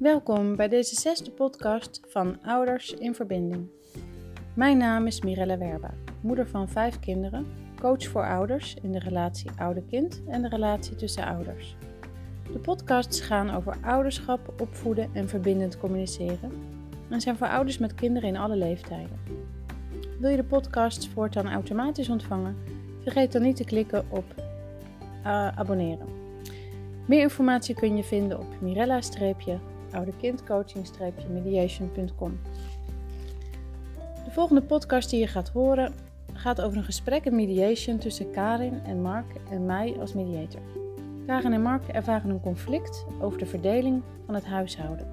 Welkom bij deze zesde podcast van Ouders in Verbinding. Mijn naam is Mirella Werba, moeder van vijf kinderen, coach voor ouders in de relatie ouder-kind en de relatie tussen ouders. De podcasts gaan over ouderschap, opvoeden en verbindend communiceren en zijn voor ouders met kinderen in alle leeftijden. Wil je de podcasts voortaan automatisch ontvangen? Vergeet dan niet te klikken op uh, abonneren. Meer informatie kun je vinden op mirella-ouderkindcoaching-mediation.com. De volgende podcast die je gaat horen gaat over een gesprek in mediation tussen Karin en Mark en mij als mediator. Karin en Mark ervaren een conflict over de verdeling van het huishouden.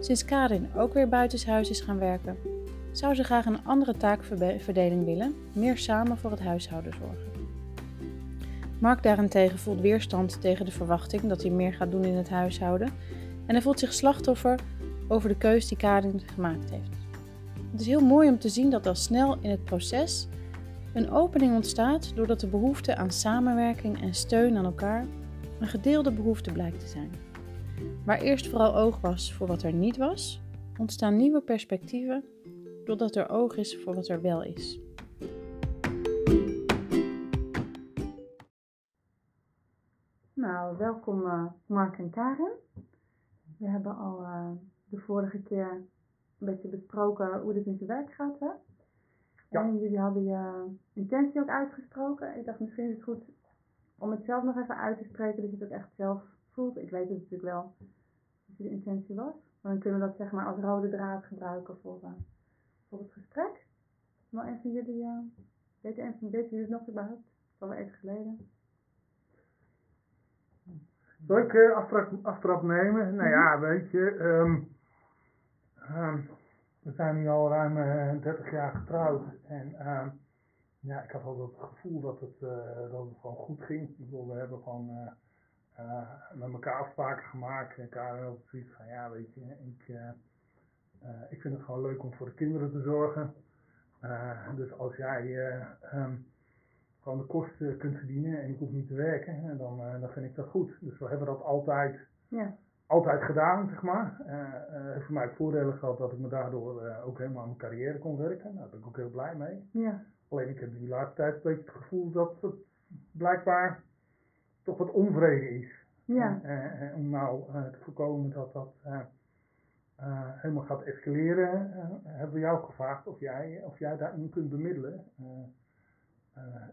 Sinds Karin ook weer buitenshuis is gaan werken, zou ze graag een andere taakverdeling willen, meer samen voor het huishouden zorgen. Mark daarentegen voelt weerstand tegen de verwachting dat hij meer gaat doen in het huishouden en hij voelt zich slachtoffer over de keus die Karin gemaakt heeft. Het is heel mooi om te zien dat al snel in het proces een opening ontstaat doordat de behoefte aan samenwerking en steun aan elkaar een gedeelde behoefte blijkt te zijn. Waar eerst vooral oog was voor wat er niet was, ontstaan nieuwe perspectieven doordat er oog is voor wat er wel is. Nou, welkom uh, Mark en Karin. We hebben al uh, de vorige keer een beetje besproken hoe dit met je werk gaat. Hè? Ja. En jullie hadden je intentie ook uitgesproken. Ik dacht misschien is het goed om het zelf nog even uit te spreken, dat je het ook echt zelf voelt. Ik weet het natuurlijk wel wat je de intentie was. Maar dan kunnen we dat zeg maar als rode draad gebruiken voor, uh, voor het gesprek. Maar even jullie, uh, weet jullie het nog überhaupt? Het is al even geleden. Zal ik uh, aftrap, aftrap nemen? Nou ja, weet je, um, um, we zijn nu al ruim uh, 30 jaar getrouwd. En um, ja, ik had wel het gevoel dat het, uh, dat het gewoon goed ging. Ik bedoel, we hebben gewoon met elkaar afspraken gemaakt. En elkaar ook zoiets van, ja, weet je, ik, ik vind het gewoon leuk om voor de kinderen te zorgen. dus als jij gewoon de kosten kunt verdienen en ik hoef niet te werken, en dan, uh, dan vind ik dat goed. Dus we hebben dat altijd, ja. altijd gedaan, zeg maar. Uh, uh, voor mij het voordeel gehad dat ik me daardoor ook helemaal aan mijn carrière kon werken. Daar ben ik ook heel blij mee. Ja. Alleen ik heb die laatste tijd een beetje het gevoel dat het blijkbaar toch wat onvrede is. Ja. En, om nou te voorkomen dat dat helemaal gaat escaleren, hebben we jou gevraagd of jij, of jij daarin kunt bemiddelen. Uh,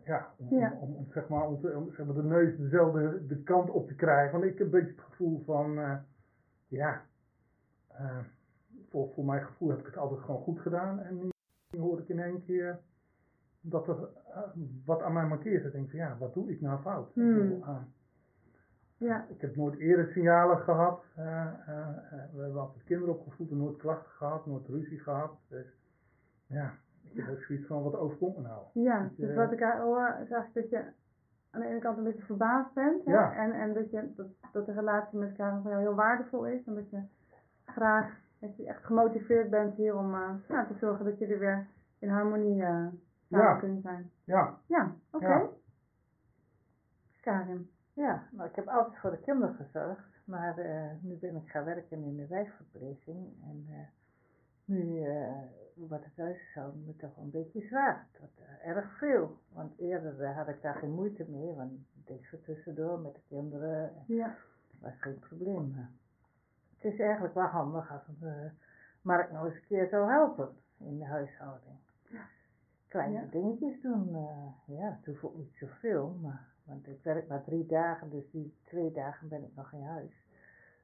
ja, om, ja. Om, om, zeg maar, om, om, zeg maar, de neus dezelfde de kant op te krijgen. Want ik heb een beetje het gevoel van, uh, ja, uh, voor, voor mijn gevoel heb ik het altijd gewoon goed gedaan. En nu, nu hoor ik in één keer dat er wat aan mij markeert. Ik denk van, ja, wat doe ik nou fout? Hmm. Ik, ja. ik heb nooit eerder signalen gehad. we hebben altijd kinderen opgevoed en nooit klachten gehad, nooit ruzie gehad. Dus ja, ik heb zoiets van, wat overkomt me nou? Ja, dus wat ik hoor is eigenlijk dat je aan de ene kant een beetje verbaasd bent. Hè? Ja. En, en dat, je, dat, dat de relatie met elkaar voor jou heel waardevol is. En dat je graag, dat je echt gemotiveerd bent hier om uh, nou, te zorgen dat jullie weer in harmonie uh, samen ja. kunnen zijn. Ja. Ja, oké. Okay. Ja. Karin. Ja, nou ik heb altijd voor de kinderen gezorgd. Maar uh, nu ben ik gaan werken in de wijkverpleging. En nu wat het huishouden me toch een beetje zwaar. Dat uh, erg veel. Want eerder uh, had ik daar geen moeite mee, want ik deed zo tussendoor met de kinderen. Ja. Dat was geen probleem. Het is eigenlijk wel handig als een uh, Mark nog eens een keer zou helpen in de huishouding. Ja. Kleine ja. dingetjes doen, ja, het hoeft ook niet zoveel, maar, want ik werk maar drie dagen, dus die twee dagen ben ik nog in huis.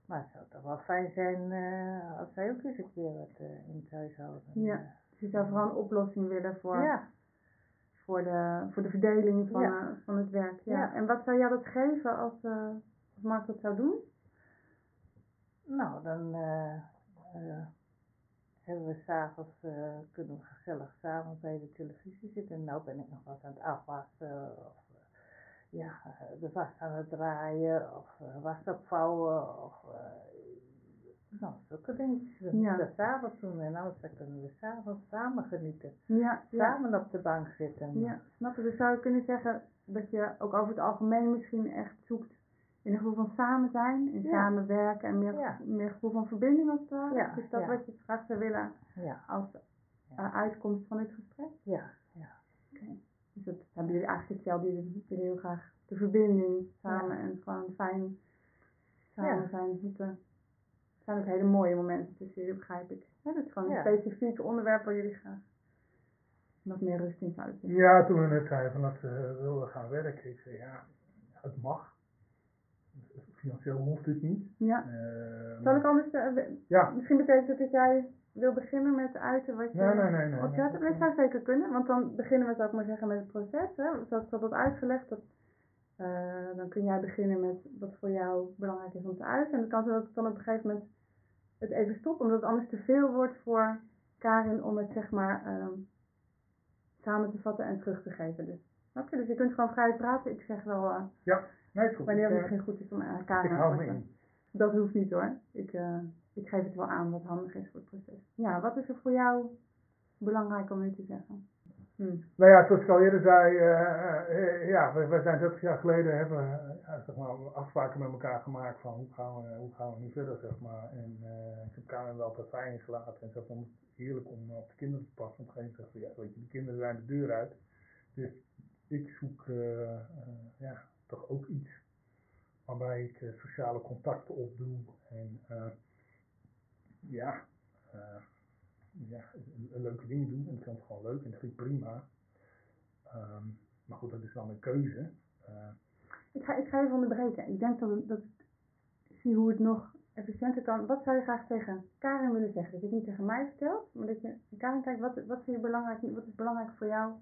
Maar het zou toch wel fijn zijn uh, als zij ook eens een keer wat uh, in het huishouden. Ja, uh, je zou vooral een oplossing willen voor, ja. voor, de, voor de verdeling van, ja. van het werk. Ja. ja. En wat zou jij dat geven als, als Mark dat zou doen? Nou, dan hebben we s'avonds, kunnen we gezellig samen bij de televisie zitten. En nou ben ik nog wat aan het afwassen of ja, eh, de was aan het draaien of uh, was opvouwen of uh, nou, zulke. Ja. Dat s'avonds doen en anders kunnen we s'avonds samen genieten. Ja, samen ja. op de bank zitten. Ja, snap je? Dus zou je kunnen zeggen dat je ook over het algemeen misschien echt zoekt in een gevoel van samen zijn en Ja. samenwerken en meer, Ja. meer gevoel van verbinding als het ware. Ja, Is dat wat je straks zou willen Ja, als eh, uitkomst van dit gesprek? ja, ja. Dus dat hebben jullie eigenlijk hetzelfde. Jullie willen heel graag de verbinding samen en gewoon fijn samen Ja. zijn. Het eh, zijn ook hele mooie momenten tussen jullie, begrijp ik. Ja, dat is gewoon Ja. een specifiek onderwerp waar jullie graag wat meer rust in zouden vinden. Ja, toen we net zeiden van dat we wilden gaan werken, ik zei ja, het mag. Financieel hoeft het niet. Ja. Eh, Zal ik anders, eh, Ja, misschien betekent het dat jij wil beginnen met uiten wat je nee, nee, nee. nee, nee. Dat zou zeker kunnen, want dan beginnen we, zou ik maar zeggen, met het proces. Hè? Zoals dat wordt uitgelegd, dat, eh, dan kun jij beginnen met wat voor jou belangrijk is om te uiten. En het kan zijn dat ik dan op een gegeven moment het even stop, omdat het anders te veel wordt voor Karin om het zeg maar ehm, samen te vatten en terug te geven. Dus, snap je? Dus je kunt gewoon vrij praten. Ik zeg wel eh, Nee, het is goed. wanneer het Ik, eh, goed is om aan Karin ik hou me in. Dat hoeft niet hoor. Ik, ik geef het wel aan wat handig is voor het proces. Ja, wat is er voor jou belangrijk om nu te zeggen? Hm. Nou ja, zoals ik al eerder zei, eh, eh, ja, we, zijn 30 jaar geleden hebben eh, zeg maar, afspraken met elkaar gemaakt van hoe gaan we, hoe gaan we nu verder, zeg maar. En eh, ik heb Karin wel fijn ingelaten en ze vond het heerlijk om op de kinderen te passen. Op een gegeven moment ja, weet je, de kinderen zijn de deur uit. Dus ik zoek eh, eh, ja, toch ook iets waarbij ik eh, sociale contacten opdoe en eh, ja, eh, ja, een- leuke dingen doen. En ik vind het gewoon leuk en dat vind ik prima. Ehm, maar goed, dat is dan een keuze. Eh, Ik, ga, ik ga even onderbreken. Ik denk dat, het- dat ik zie hoe het nog efficiënter kan. Wat zou je graag tegen Karin willen zeggen? Dat je het niet tegen mij vertelt, maar dat je Karin kijkt, wat, wat, vind je belangrijk, wat is belangrijk voor jou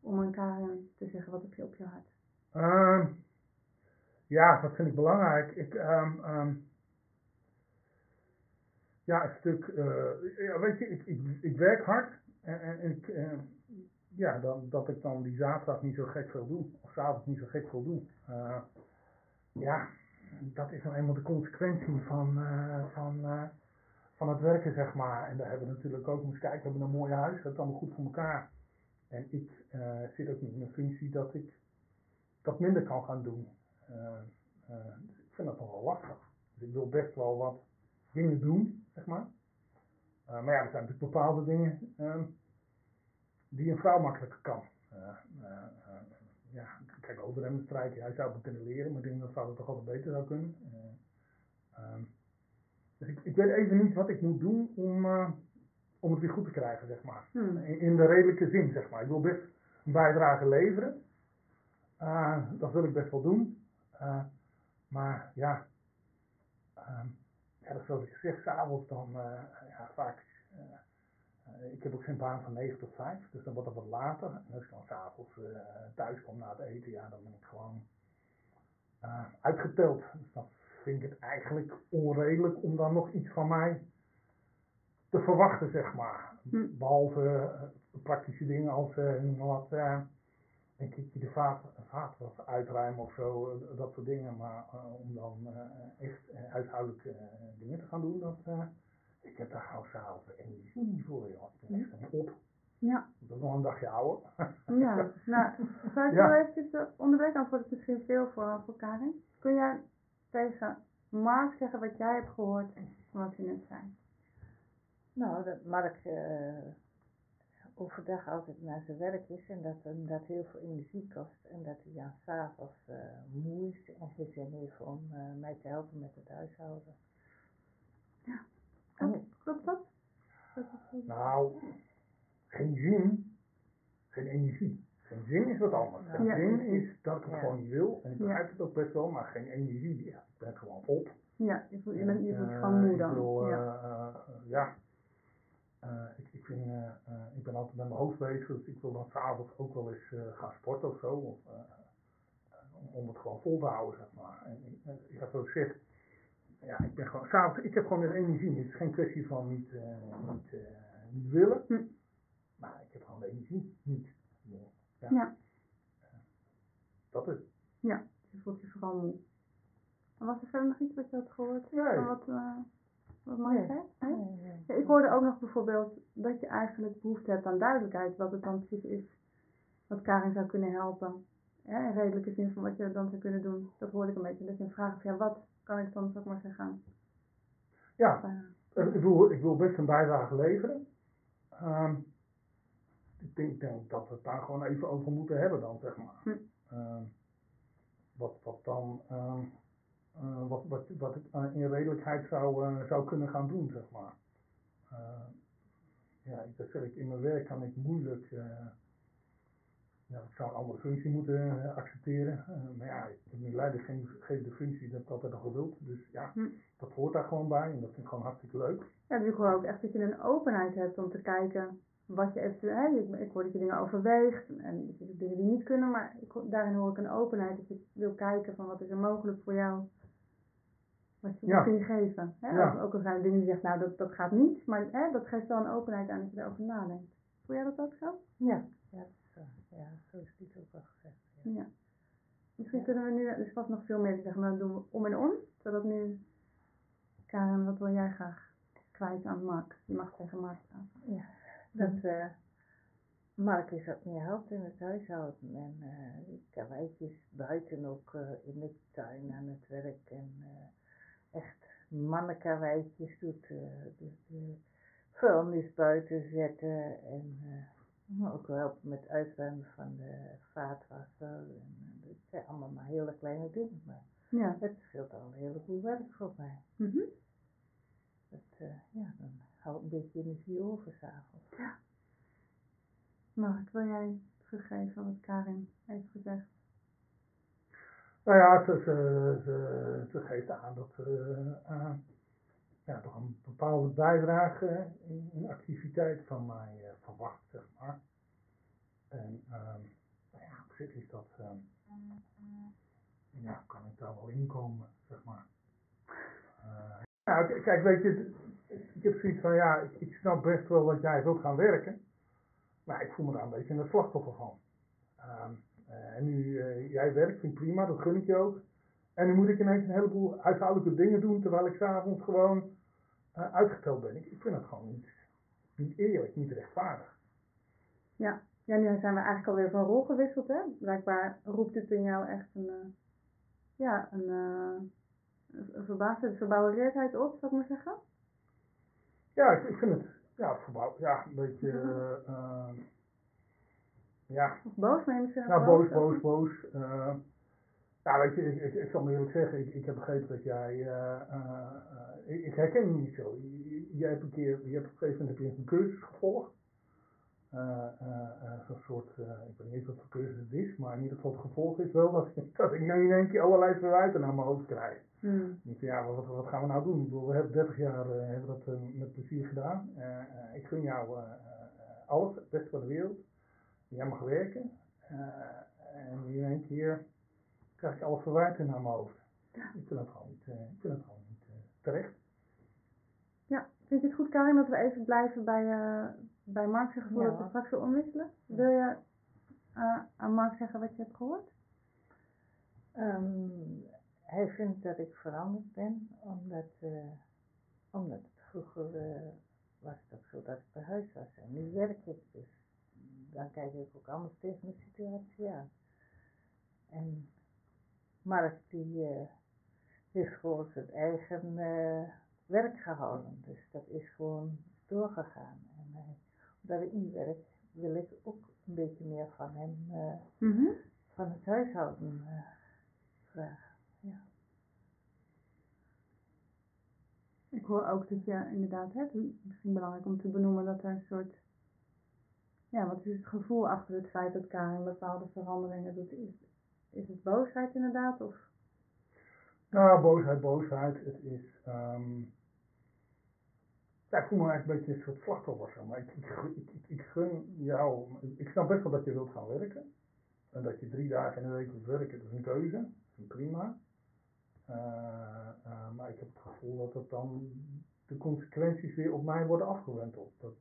om aan Karin te zeggen, wat heb je op je hart? Ehm, ja, wat vind ik belangrijk? Ik, ehm, ja, een stuk, eh, ja, weet je, ik, ik, ik werk hard en, en ik, eh, ja, dan, dat ik dan die zaterdag niet zo gek veel doe, of s'avonds niet zo gek veel doe. Eh, ja, dat is nou eenmaal de consequentie van, van, van het werken, zeg maar. En daar hebben we natuurlijk ook, moet kijken, we hebben een mooi huis, dat is allemaal goed voor elkaar. En ik zit ook niet in een functie dat ik dat minder kan gaan doen. Ik vind dat nog wel lastig. Dus ik wil best wel wat dingen doen, zeg maar. Eh, maar ja, er zijn natuurlijk bepaalde dingen ehm, die een vrouw makkelijker kan. Eh, eh, ja, kijk, overhemden strijken, hij zou het kunnen leren, maar ik denk dat vrouw het toch altijd beter zou kunnen. Eh, ehm, dus ik, ik weet even niet wat ik moet doen om, om het weer goed te krijgen, zeg maar. Hm. In, in de redelijke zin, zeg maar. Ik wil best een bijdrage leveren. Dat wil ik best wel doen. Maar ja, ehm, ja, zoals ik zeg, s'avonds dan eh, ja, vaak. eh, eh, ik heb ook geen baan van 9 tot 5, dus dan wordt het wat later. En als ik dan s'avonds thuis kom na het eten, ja, dan ben ik gewoon uitgeteld. Dus dan vind ik het eigenlijk onredelijk om dan nog iets van mij te verwachten, zeg maar. Hm. Behalve eh, praktische dingen als maar wat, een keertje de vaat, vaat wat uitruimen of zo, eh, dat soort dingen. Maar eh, om dan eh, echt huishoudelijke eh, dingen te gaan doen, dat, eh, ik heb daar gauw s'avonds energie niet voor, joh. Ik ben echt helemaal op. Ja, Dat is nog een dagje ouder. ja. nou, zou ik Ja. wel eventjes uh, onderbreken, anders wordt het misschien veel voor, voor Karin. Kun jij tegen Mark zeggen wat jij hebt gehoord van wat je net zei? Nou, dat Mark eh, overdag altijd naar zijn werk is en dat hem dat heel veel energie kost. En dat hij dan s'avonds uh, moe is en geen zin heeft om uh, mij te helpen met het huishouden. Klopt, klopt dat? Nou, geen zin, geen energie. Geen zin is wat anders. Geen Ja. zin is dat ik het Ja. gewoon niet wil. En ik Ja. begrijp het ook best wel, maar geen energie. Ja, ik ben gewoon op. ja, je bent, Eh, gewoon moe ik dan. wil, ja. Eh, ja. Ik, ik, vind, eh, eh, ik ben altijd met mijn hoofd bezig, dus ik wil dan s'avonds ook wel eens gaan sporten of zo. Of, om- het gewoon vol te houden, zeg maar. En ik, ik heb ook gezegd, ja, ik ben gewoon, s'avonds, ik heb gewoon weer energie. Het is geen kwestie van niet, eh, niet, niet willen, Hm. maar ik heb gewoon de energie niet. Ja. Ja. Dat is. ja, je voelt je vooral moe. En was er verder nog iets wat je had gehoord? Nee. Van wat, uh, wat. Ja, ik hoorde ook nog bijvoorbeeld dat je eigenlijk behoefte hebt aan duidelijkheid, wat het dan precies is, wat Karin zou kunnen helpen. ja, in redelijke zin van wat je dan zou kunnen doen. Dat hoorde ik een beetje. Dat je een vraag of ja, wat kan ik dan, ik maar zeggen. Ja, Uh, ik wil, ik wil best een bijdrage leveren. Ehm, ik denk, denk dat we het daar gewoon even over moeten hebben dan, zeg maar. Hm. Ehm, wat, wat dan, ehm, eh, wat, wat, wat ik eh, in redelijkheid zou, eh, zou kunnen gaan doen, zeg maar. Ja, ik- dat zeg ik, in mijn werk kan ik moeilijk, ja, ik zou een andere functie moeten accepteren. Maar ja, ik heb nu leidinggevende functie, dat heb ik altijd al gewild. Dus ja, Hm. dat hoort daar gewoon bij en dat vind ik gewoon hartstikke leuk. Ja, dus ik hoor ook echt dat je een openheid hebt om te kijken wat je eventueel, hè, ik, ik hoor dat je dingen overweegt en dat je dingen die niet kunnen, maar ik, daarin hoor ik een openheid dat je wil kijken van wat is er mogelijk voor jou, wat je Ja. je geven. Hè? Ja. Ook, ook al zijn er dingen die zegt, nou dat, dat gaat niet, maar hè, dat geeft wel een openheid aan dat je erover nadenkt. Voel jij dat ook zo? Ja, ja, dat is, eh, ja, zo is het ook wel gezegd. Ja. Ja. Misschien Ja. kunnen we nu, er is vast nog veel meer te zeggen, maar dat doen we om en om, zodat nu, Karen, wat wil jij graag kwijt aan Mark? Je mag tegen Mark praten. Ja, dat eh Mark is wat meer helpt in het huishouden en eh karweitjes buiten ook eh, in de tuin aan het werk en echt mannenkarweitjes doet, eh dus de vuilnis buiten zetten en eh, maar ook wel helpen met uitruimen van de vaatwasser en eh, dat zijn allemaal maar hele kleine dingen, maar Ja. het scheelt al een heleboel werk voor mij. Mhm. Dat, ja, dan hou ik een beetje energie over s'avonds. Mark, wil jij teruggeven wat Karin heeft gezegd? Nou ja, ze, ze, geeft aan dat ze eh, ja, toch een bepaalde bijdrage in, activiteit van mij eh, verwacht, zeg maar. En ehm, nou ja, op zich is dat, ehm, ja, kan ik daar wel inkomen, zeg maar. Eh, kijk, weet je, ik heb zoiets van, ja, ik, ik snap best wel dat jij wilt gaan werken, maar ik voel me daar een beetje een slachtoffer van. Ehm, eh, en nu, eh, jij werkt, vind ik prima, dat gun ik je ook. En nu moet ik ineens een heleboel huishoudelijke dingen doen, terwijl ik s'avonds gewoon eh, uitgeteld ben. Ik, ik vind dat gewoon niet, niet eerlijk, niet rechtvaardig. Ja. ja, nu zijn we eigenlijk alweer van rol gewisseld, hè? Blijkbaar roept het in jou echt een, eh, ja, een, uh, een verbaasde verbouwereerdheid op, zou ik maar zeggen. Ja, ik, ik vind het, ja, verbouw, ja, een beetje, eh, eh, ja, Of boos, ook Nou, boos, boos. boos, ja, weet je, ik, ik, ik zal me eerlijk zeggen, ik, ik heb begrepen dat jij, eh, eh, ik, ik herken je niet zo. Jij hebt een keer, je hebt op een gegeven moment heb je een cursus gevolgd. Zo'n soort, ik weet niet eens wat voor cursus het is, maar in ieder geval het gevolg is wel dat, dat ik nu in één keer allerlei verwijten naar mijn hoofd krijg. Hmm. Ik denk, ja, wat, wat gaan we nou doen? Ik bedoel, we hebben 30 jaar hebben dat met plezier gedaan. Ik gun jou alles, het beste van de wereld. Jij mag werken. Eh, en nu in één keer krijg ik alle verwijten naar mijn hoofd. Ik vind dat gewoon niet, eh, ik vind dat gewoon niet eh, terecht. Ja, vind je het goed, Karin, dat we even blijven bij, eh bij Mark zijn gevoel Ja. dat we straks weer omwisselen? Wil je eh, aan Mark zeggen wat je hebt gehoord? Ehm, hij vindt dat ik veranderd ben, omdat, eh, omdat het vroeger eh, was het ook zo dat ik bij huis was. En nu werk ik, dus dan kijk ik ook anders tegen de situatie aan. En Mark die eh, heeft gewoon zijn eigen eh, werk gehouden, dus dat is gewoon doorgegaan. En eh, omdat ik niet werk, wil ik ook een beetje meer van hem, Mhm. van het huishouden vragen. Ja. Ik hoor ook dat je inderdaad, hè, het is misschien belangrijk om te benoemen dat er een soort, ja, wat is het gevoel achter het feit dat Karin bepaalde veranderingen doet? Is, is het boosheid inderdaad? Of, Nou, boosheid, boosheid. Het is, ehm ja, ik voel me eigenlijk een beetje een soort slachtoffer. Maar ik, ik, ik, ik, gun jou, ik snap best wel dat je wilt gaan werken. En dat je drie dagen in de week wilt werken, dat is een keuze. Dat is prima. Eh, eh, maar ik heb het gevoel dat het dan de consequenties weer op mij worden afgewenteld. Dat,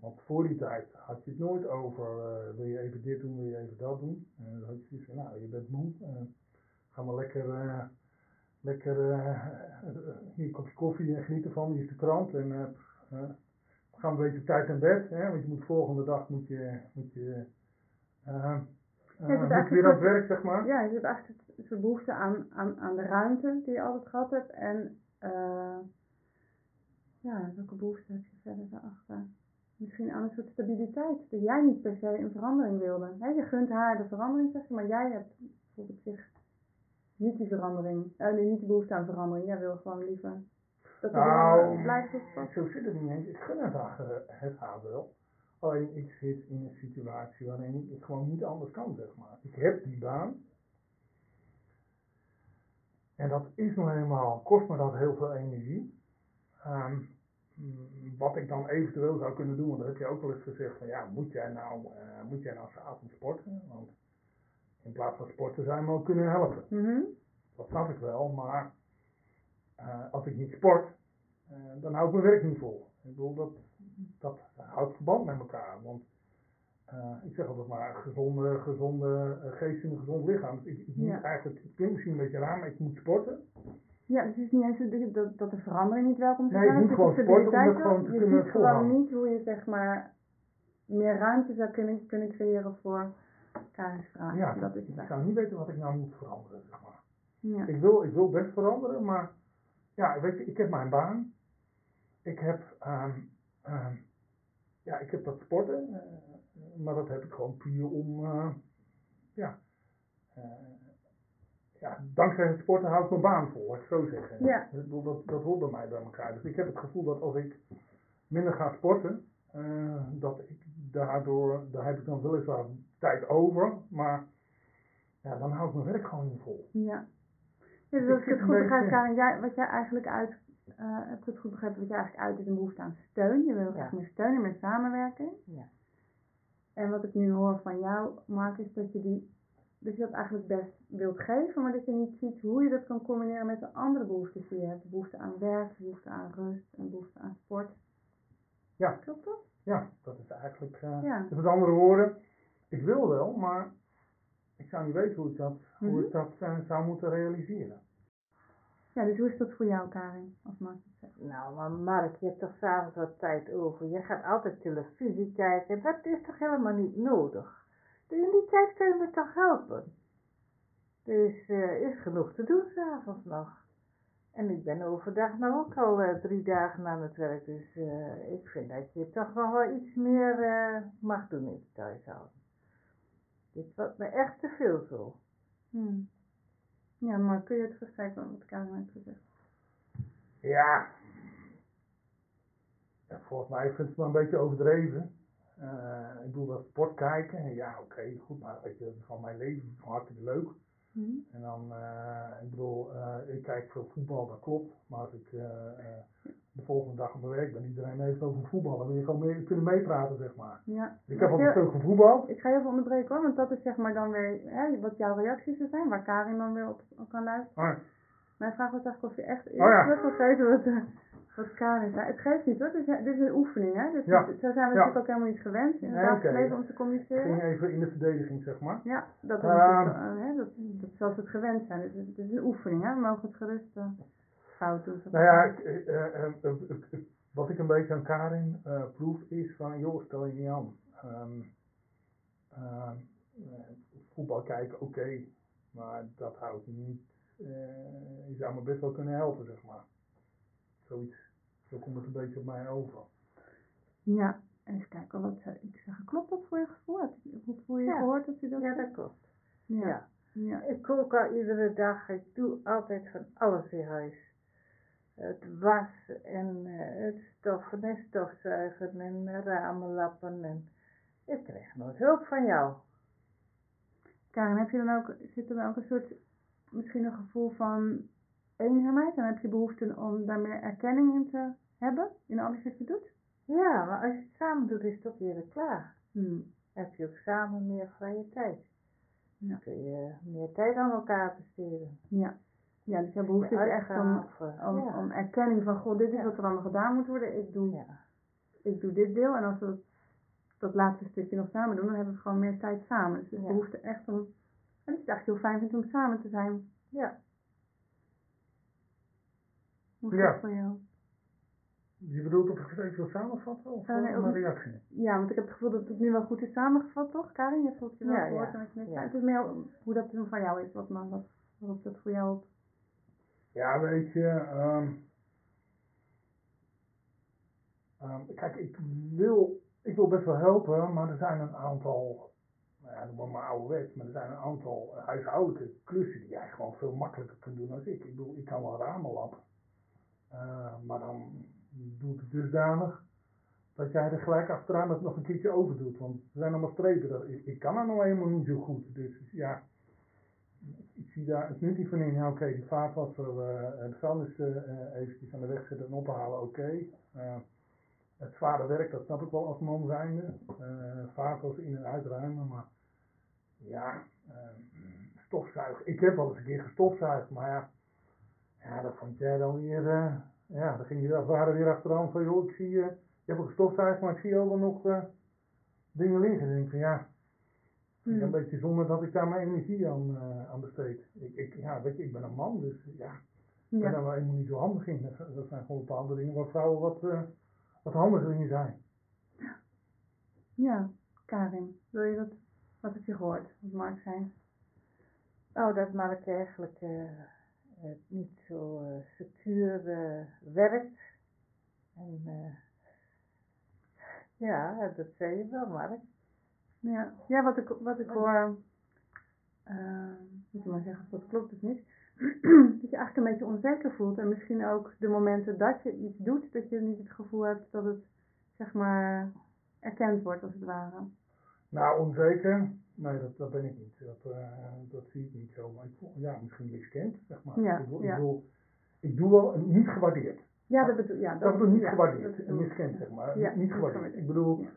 want voor die tijd had je het nooit over, eh, wil je even dit doen, wil je even dat doen. En dan had je zoiets van, nou, je bent moe, eh, ga maar lekker, eh, lekker eh, hier een kopje koffie en geniet ervan, hier is de krant. En eh, eh, ga een beetje tijd naar bed, hè, want je moet volgende dag moet je, moet je eh, moet weer aan het werk, zeg maar. Ja, je hebt eigenlijk het soort behoefte aan, aan, aan de ruimte die je altijd gehad hebt. En eh ja, welke behoefte heb je verder daarachter? Misschien aan een soort stabiliteit. Dat jij niet per se een verandering wilde. Je gunt haar de verandering, zeg je, maar jij hebt bijvoorbeeld zich niet die verandering, eh, niet de behoefte aan verandering. Jij wil gewoon liever dat het Nou, blijft. Zo zit het niet eens. Ik gun het haar, het haar wel. Alleen ik zit in een situatie waarin ik gewoon niet anders kan, zeg maar. Ik heb die baan. En dat is nou eenmaal, kost me dat heel veel energie. Ehm, wat ik dan eventueel zou kunnen doen, want dat heb je ook wel eens gezegd, van ja, moet jij nou, eh, moet jij nou s'avonds sporten? Want in plaats van sporten zou je me ook kunnen helpen. Mhm. Dat snap ik wel, maar eh, als ik niet sport, eh, dan hou ik mijn werk niet vol. Ik bedoel, dat, dat houdt verband met elkaar. Want ik zeg altijd maar, gezonde, gezonde geest in een gezond lichaam. Dus ik, ik moet eigenlijk, het klinkt misschien een beetje raar, maar ik moet sporten. Ja, dus het is niet eens dat- dat, de verandering niet welkom zou Nee, zijn. moet is gewoon sporten om dat gewoon te kunnen Je gewoon niet hoe je zeg maar meer ruimte zou kunnen, kunnen creëren voor vraag. Ja, dat is het ik zou niet weten wat ik nou moet veranderen, zeg maar. Ja. Ik wil, ik wil best veranderen, maar ja, weet je, ik heb mijn baan. Ik heb, ehm, ja, ik heb dat sporten, eh, maar dat heb ik gewoon puur om, eh, ja, eh, ja, dankzij het sporten hou ik mijn baan vol, laat ik zo zeggen. Ja. Bedoel, Dat, dat hoort bij mij bij elkaar. Dus ik heb het gevoel dat als ik minder ga sporten, eh, dat ik daardoor, daar heb ik dan weliswaar tijd over, maar ja, dan hou ik mijn werk gewoon niet vol. Ja. ja dus als ik het goed begrijp, Karin, jij, wat jij eigenlijk uit, eh heb ik het goed begrepen, wat jij eigenlijk uit is een behoefte aan steun. Je wil graag Ja. meer steun en meer samenwerking. Ja. En wat ik nu hoor van jou, Mark, is dat je die dat je dat eigenlijk best wilt geven, maar dat je niet ziet hoe je dat kan combineren met de andere behoeftes die je hebt. De behoefte aan werk, de behoefte aan rust en behoefte aan sport. Ja. Klopt dat? Ja, dat is eigenlijk, eh, Ja. dus met andere woorden, ik wil wel, maar ik zou niet weten hoe ik dat, hoe Mhm. ik dat eh, zou moeten realiseren. Ja, dus hoe is dat voor jou, Karin, als Mark het zegt? Nou, maar Mark, je hebt toch s'avonds wat tijd over. Je gaat altijd televisie kijken. Dat is toch helemaal niet nodig? Dus in die tijd kun je me toch helpen? Dus er is genoeg te doen s'avonds nog. En ik ben overdag nou ook al eh, drie dagen aan het werk. Dus eh, ik vind dat je toch nog wel iets meer eh, mag doen in het thuishouden. Dit wordt me echt te veel zo. Hmm. Ja, Mark, kun je het versterken wat Karin heeft gezegd? Ja. ja volgens mij vind ik het wel een beetje overdreven. Eh, ik bedoel dat sport kijken, ja oké, goed, maar weet je, dat is van mijn leven, gewoon hartstikke leuk. Mhm. En dan, eh, ik bedoel, eh, ik kijk veel voetbal, dat klopt. Maar als ik de volgende dag op mijn werk ben, iedereen heeft over voetbal. Dan wil je gewoon mee, kunnen meepraten, zeg maar. Ja. Ik heb altijd veel gevoetbald. Ik ga je even onderbreken hoor, want dat is zeg maar dan weer hè, wat jouw reacties er zijn, waar Karin dan weer op, op kan luisteren. Oh, Mijn vraag was eigenlijk of je echt eerst Oh ja. terug wil geven wat, zei. Het geeft niet hoor, dit is, dit is een oefening hè. Dus Ja. dit- zo zijn we Ja. natuurlijk ook helemaal niet gewend in het Nee, dagelijks om te communiceren. ging even in de verdediging, zeg maar. Ja, dat is Ehm. eh, hè, dat, dat zoals we het gewend zijn. Het is een oefening hè, we mogen het gerust eh, fout doen. Nou ja, ik, eh, wat ik een beetje aan Karin proef is van, joh, stel je niet aan. Ehm, ehm, eh, voetbal kijken, oké, maar dat houdt niet. je zou me best wel kunnen helpen, zeg maar. Zoiets. Zo komt het een beetje op mij over. Ja, en eens kijken wat zou ik zeggen. Klopt dat voor je gevoel? Heb je, hoe voel je je Ja. gehoord dat je dat Ja, dat klopt. Ja. ja. ja. Ik kook al iedere dag. Ik doe altijd van alles in huis. Het wassen en eh, het stoffen en stofzuigen en eh, ramen lappen. En ik krijg nooit hulp van jou. Karin, heb je dan ook, zit er dan ook een soort, misschien een gevoel van eenzaamheid? En heb je behoefte om daar meer erkenning in te hebben, in alles wat je doet? Ja, maar als je het samen doet, is het ook weer klaar. Hmm. Heb je ook samen meer vrije tijd. Ja. Dan kun je meer tijd aan elkaar besteden. Ja. Ja, dus jouw behoefte is echt om, Uitgaven, om, ja. om erkenning van, goh, dit is Ja. wat er allemaal gedaan moet worden. Ik doe, Ja. ik doe dit deel. En als we dat, dat laatste stukje nog samen doen, dan hebben we gewoon meer tijd samen. Dus de Ja. behoefte echt om, en dat is eigenlijk heel fijn vindt om samen te zijn. ja. Hoe is Ja. dat voor jou? Je bedoelt of ik het even wil samenvatten of Uh, nee, ook- een reactie? Ja, want ik heb het gevoel dat het nu wel goed is samengevat, toch, Karin? Je het je wel Ja, gehoord ja, en wat je net ja. zei. Het is meer hoe dat toen van jou is, wat, maar wat, wat dat voor jou op. Ja, weet je, ehm, ehm, kijk, ik wil, ik wil best wel helpen, maar er zijn een aantal, nou ja, noem maar maar ouderwets, maar er zijn een aantal huishoudelijke klussen die jij gewoon veel makkelijker kunt doen dan ik. Ik bedoel, ik kan wel ramen lappen, eh, maar dan doe ik het dusdanig dat jij er gelijk achteraan het nog een keertje over doet, want er zijn allemaal strepen, ik, ik kan dat nou helemaal niet zo goed, dus ja, ik zie daar het nut niet van in. Ja, oké, die vaatwasser, eh de vuilnis eh, eh, eventjes aan de weg zetten en ophalen, oké. Het zware werk, dat snap ik wel als man zijnde. Vaatwasser in en uitruimen, maar ja, stofzuigen. Ik heb wel eens een keer gestofzuigd, maar ja, ja dat vond jij dan weer, eh, ja, dan ging je als het ware weer achteraan van, joh, ik zie, je je hebt wel gestofzuigd, maar ik zie ook wel nog eh, dingen liggen. Denk ik van, ja, is Hmm. een beetje zonde dat ik daar mijn energie aan, eh, aan besteed. Ik, ik, ja, weet je, ik ben een man, dus ja, ik ben daar wel helemaal niet zo handig in. Dat, dat zijn gewoon bepaalde dingen waar vrouwen wat, eh, wat handiger in zijn. ja, Karin, wil je dat, wat heb je gehoord, wat Mark zei? Nou, dat Mark eigenlijk eh, eh, niet zo eh, secuur eh, werkt. En eh, ja, dat zei je wel, Mark. Ja, ja wat ik, wat ik hoor, uh, moet je maar zeggen dat klopt of niet, dat je eigenlijk een beetje onzeker voelt en misschien ook de momenten dat je iets doet, dat je niet het gevoel hebt dat het, zeg maar, erkend wordt als het ware. Nou, onzeker? Nee, dat, dat ben ik niet. Dat, eh, dat zie ik niet zo. Maar ik voel, ja, misschien miskend, zeg maar. Ja, ik, wil, ja. ik, wil, ik doe wel niet gewaardeerd. Ja, dat bedoel ja, Dat bedoel ik niet ja, gewaardeerd. dat en bedoel ik. miskend, zeg maar. Ja, niet niet gewaardeerd. Ik bedoel, Ja.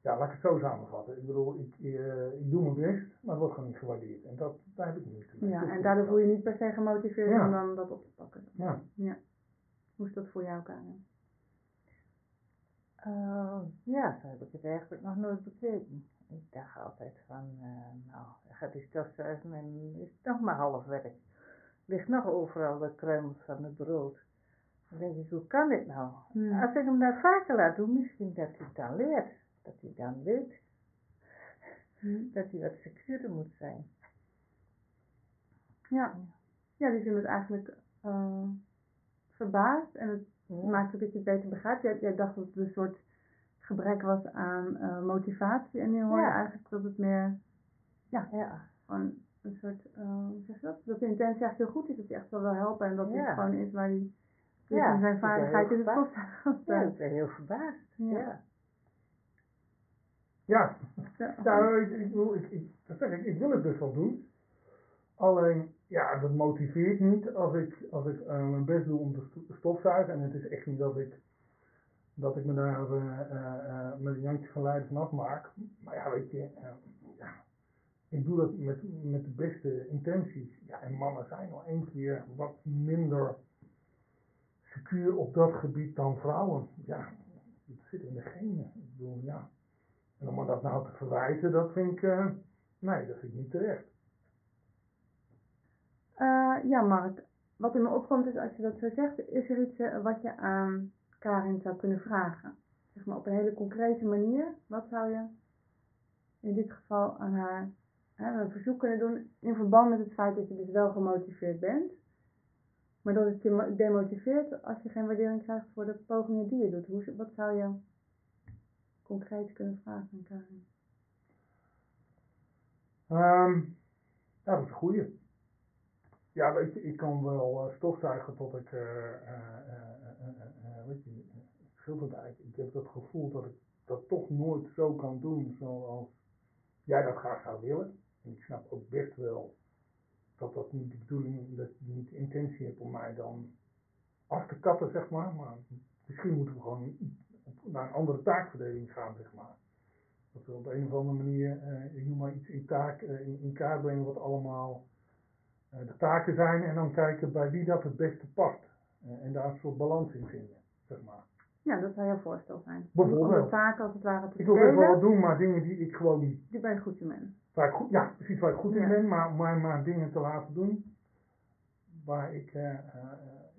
ja, laat ik het zo samenvatten. Ik bedoel, ik, eh, ik doe mijn best, maar het wordt gewoon niet gewaardeerd. En dat, daar heb ik niet mee. Ja, en daardoor voel je niet per se gemotiveerd Ja. om dan dat op te pakken. Ja. Hoe is dat voor jou, Karin? Eh, ja, zo heb ik het eigenlijk nog nooit bekeken. Ik dacht altijd van, eh, nou, gaat die stofzuigen en is het nog maar half werk. Ligt nog overal de kruimels van het brood. Dan denk ik, hoe kan dit nou? Hmm. Als ik hem daar vaker laat doen, misschien dat hij het dan leert. Dat hij dan weet dat hij wat secuurder moet zijn. Ja. Ja, dus je bent eigenlijk eh, verbaasd en het Ja. maakt ook dat je het beter begrijpt. Jij, jij dacht dat het een soort gebrek was aan eh, motivatie en nu hoor je Ja. eigenlijk dat het meer Ja, gewoon een soort, eh, hoe zeg je dat? Dat de intentie echt heel goed is, dat hij echt wel wil helpen en dat Ja. dit gewoon is waar hij Ja, zijn ik ben vaardigheid heel in stofzuigen ja, ik ben heel verbaasd. Ja. Ja. Ja, Ja. nou, ik, ik, bedoel, ik, ik, dat zeg ik, ik wil het best wel doen. Alleen, ja, dat motiveert niet als ik, als ik eh, mijn best doe om te sto- stofzuigen. En het is echt niet dat ik, dat ik me daar eh, eh, eh, met een jantje van lijden van afmaak. Maar ja, weet je, ja, ik doe dat met, met de beste intenties. Ja, en mannen zijn nog één keer wat minder secuur op dat gebied dan vrouwen. Ja, het zit in de genen. Ik bedoel, ja. En om dat nou te verwijten, dat vind ik, eh, nee, dat vind ik niet terecht. Eh, ja, Mark. Wat in me opkomt is, als je dat zo zegt, is er iets wat je aan Karin zou kunnen vragen? Zeg maar op een hele concrete manier. Wat zou je in dit geval aan haar hè, een verzoek kunnen doen in verband met het feit dat je dus wel gemotiveerd bent, maar dat het je mo- demotiveert als je geen waardering krijgt voor de pogingen die je doet? Hoe, wat zou je concreet kunnen vragen aan Karin? Ehm, dat is een goeie. Ja, weet je, ik kan wel eh, stofzuigen tot ik, eh, eh, weet je, eigenlijk. Ik heb het gevoel dat ik dat toch nooit zo kan doen zoals jij dat graag zou willen. En ik snap ook best wel dat dat niet de bedoeling, dat je niet de intentie hebt om mij dan af te kappen, zeg maar. Maar misschien moeten we gewoon naar een andere taakverdeling gaan, zeg maar. Dat we op een of andere manier, ik noem maar iets in, taak, in, in kaart brengen wat allemaal de taken zijn. En dan kijken bij wie dat het beste past. Eh, en daar een soort balans in vinden, zeg maar. Ja, dat zou jouw voorstel zijn. Bijvoorbeeld. Om de taken als het ware te Ik wil best wel doen, maar dingen die ik gewoon, die ben je goed in bent. waar ik goed, ja, precies waar ik goed in Ja. ben, maar, maar, maar dingen te laten doen waar ik, eh, eh, eh,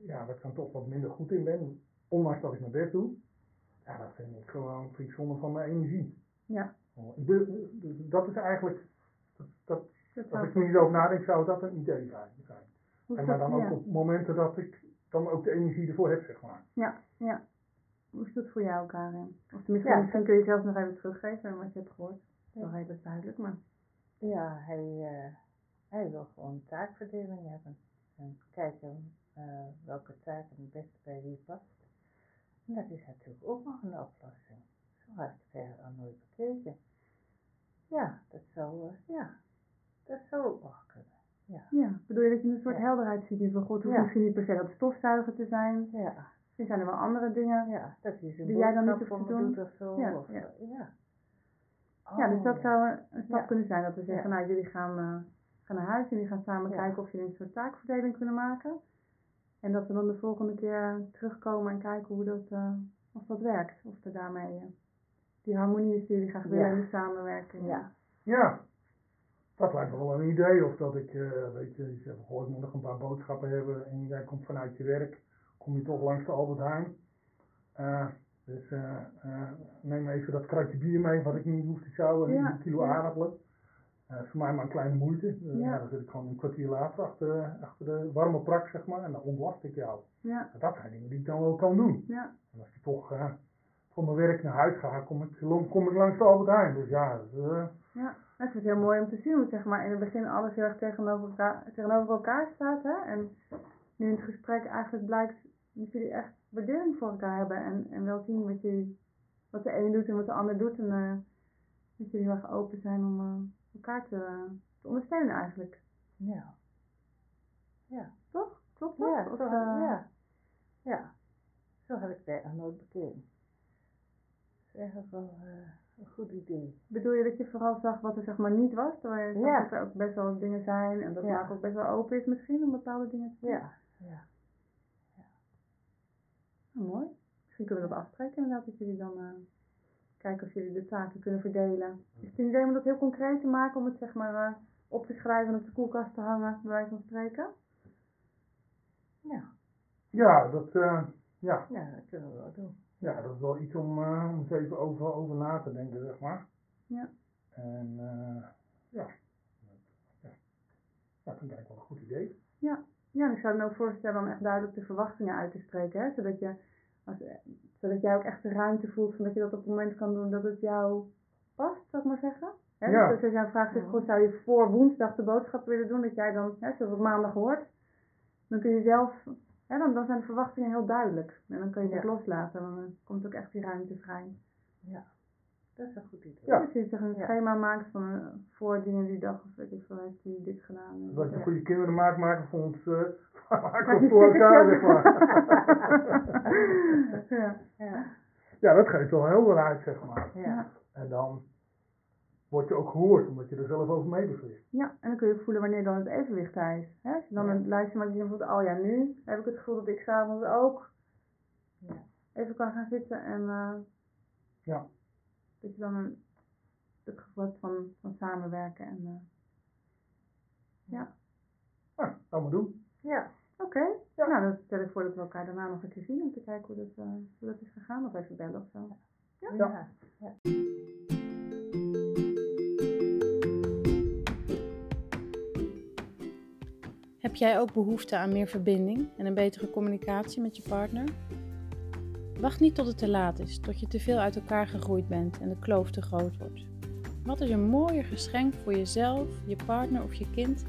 ja, waar ik dan toch wat minder goed in ben. ondanks dat ik mijn best doe, ja, dat vind ik gewoon vind ik zonde van mijn energie. Ja. Ik ben- Dat is eigenlijk, als ik er niet over nadenk, zou dat een idee zijn. En maar dan ook ja. op momenten dat ik dan ook de energie ervoor heb, zeg maar. Ja, ja. Hoe is dat voor jou, Karin? Of tenminste, Ja, misschien kun je zelf nog even teruggeven wat je hebt gehoord. Dat is wel Ja. redelijk duidelijk, maar... Ja, hij, eh, hij wil gewoon taakverdeling hebben. En kijken eh, welke taken het beste bij wie past. En dat is natuurlijk ook nog een oplossing. Zo had ik het eigenlijk al nooit bekeken. Ja, dat zou, eh, ja, dat zou ook nog kunnen. Ja, bedoel je dat je een soort Ja. helderheid ziet in van god, hoeft Ja. misschien niet per se dat stofzuiger te zijn. Ja, Misschien zijn er wel andere dingen. ja dat zijn Die jij dan niet hoeft te doen? of zo. Ja, of, ja. eh, ja. Ja, dus Oh, dat ja. zou een- stap Ja. kunnen zijn. Dat we zeggen, Ja. nou jullie gaan, eh, gaan naar huis en jullie gaan samen Ja. kijken of jullie een soort taakverdeling kunnen maken. En dat we dan de volgende keer terugkomen en kijken hoe dat, eh, of dat werkt. Of er daarmee die harmonie is die jullie graag willen Ja. in de samenwerking. Ja. Ja, dat lijkt me wel een idee. Of dat ik, eh, weet je, je zegt, goh, ik moet nog een paar boodschappen hebben en jij komt vanuit je werk, kom je toch langs de Albert Heijn. Eh, dus eh, neem even dat kratje bier mee, wat ik niet hoef te sjouwen, en Ja, een kilo aardappelen. Voor mij maar een kleine moeite. Ja. dan zit ik gewoon een kwartier later achter, achter de warme prak, zeg maar, en dan ontlast ik jou. Ja, Dat zijn dingen die ik dan wel kan doen. ja, En als ik toch van mijn werk naar huis ga, kom ik, kom ik langs de Albert Heijn. Dus ja, eh, ja. Ik vind het heel mooi om te zien zeg maar, in het begin alles heel erg tegenover elkaar, tegenover elkaar staat. Hè? En nu in het gesprek eigenlijk blijkt dat jullie echt waardering voor elkaar hebben. En, en wel zien wat, jullie, wat de een doet en wat de ander doet. En eh, dat jullie heel erg open zijn om eh, elkaar te, te ondersteunen eigenlijk. Ja. Ja. Toch? Klopt dat? Ja, Of, zo, eh, ja. Ja. Zo heb ik het nooit bekeken. Dat is eigenlijk wel een goed idee. Bedoel je dat je vooral zag wat er zeg maar niet was? Terwijl je Ja. dat er ook best wel dingen zijn en dat Ja. Mark ook best wel open is misschien om bepaalde dingen te doen. Ja. Ja. Nou, mooi. Misschien kunnen we dat afspreken inderdaad, dat jullie dan eh, kijken of jullie de taken kunnen verdelen. Is het een idee om dat heel concreet te maken, om het zeg maar eh, op te schrijven en op de koelkast te hangen, bij wijze van spreken? Ja. ja, dat, eh, ja, Ja, dat kunnen we wel doen. Ja, dat is wel iets om, eh, om eens even over, over na te denken, zeg maar. Ja. En eh, ja. ja, dat vind ik eigenlijk wel een goed idee. Ja, en ik zou me ook voorstellen om echt duidelijk de verwachtingen uit te spreken, hè? Zodat, je, als, zodat jij ook echt de ruimte voelt van dat je dat op het moment kan doen dat het jou past, zou ik maar zeggen. Hè? Ja. Dus als jij vraagt, Ja. goed, zou je voor woensdag de boodschap willen doen, dat jij dan, hè, zoals op maandag hoort, dan kun je zelf, hè, dan, dan zijn de verwachtingen heel duidelijk. En dan kun je het Ja. loslaten, dan komt ook echt die ruimte vrij. Ja. Dat is een goed idee. Ja. Dus je een Ja. schema maakt van eh, voor dingen die dag, of weet ik veel, heeft die dit gedaan. en Dat je dat. goede kinderen maakt, maken voor ons, maken je voor elkaar, zeg stickertjes? maar. ja. Ja. ja, dat geeft wel helderheid, zeg maar. Ja. En dan word je ook gehoord, omdat je er zelf over mee beslist. Ja, en dan kun je voelen wanneer dan het evenwicht daar is. Hè? Als je dan Ja. een lijstje maakt die je voelt, oh ja, nu heb ik het gevoel dat ik s'avonds ook Ja. even kan gaan zitten en eh, Ja. dat je dan een, het gevoel hebt van, van samenwerken. En, eh, ja, Nou, gaan we doen. Ja. oké. Ja. Nou, dan stel ik voor dat we elkaar daarna nog een keer zien om te kijken hoe dat, eh, hoe dat is gegaan. Of even bellen of zo. Ja. Heb jij ook behoefte aan meer verbinding en een betere communicatie met je partner? Wacht niet tot het te laat is, tot je te veel uit elkaar gegroeid bent en de kloof te groot wordt. Wat is een mooier geschenk voor jezelf, je partner of je kind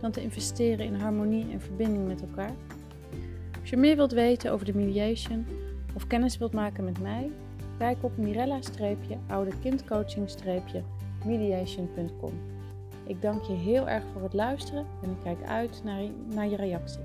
dan te investeren in harmonie en verbinding met elkaar? Als je meer wilt weten over de mediation of kennis wilt maken met mij, kijk op mirella-oudekindcoaching-mediation.com. Ik dank je heel erg voor het luisteren en ik kijk uit naar, naar je reactie.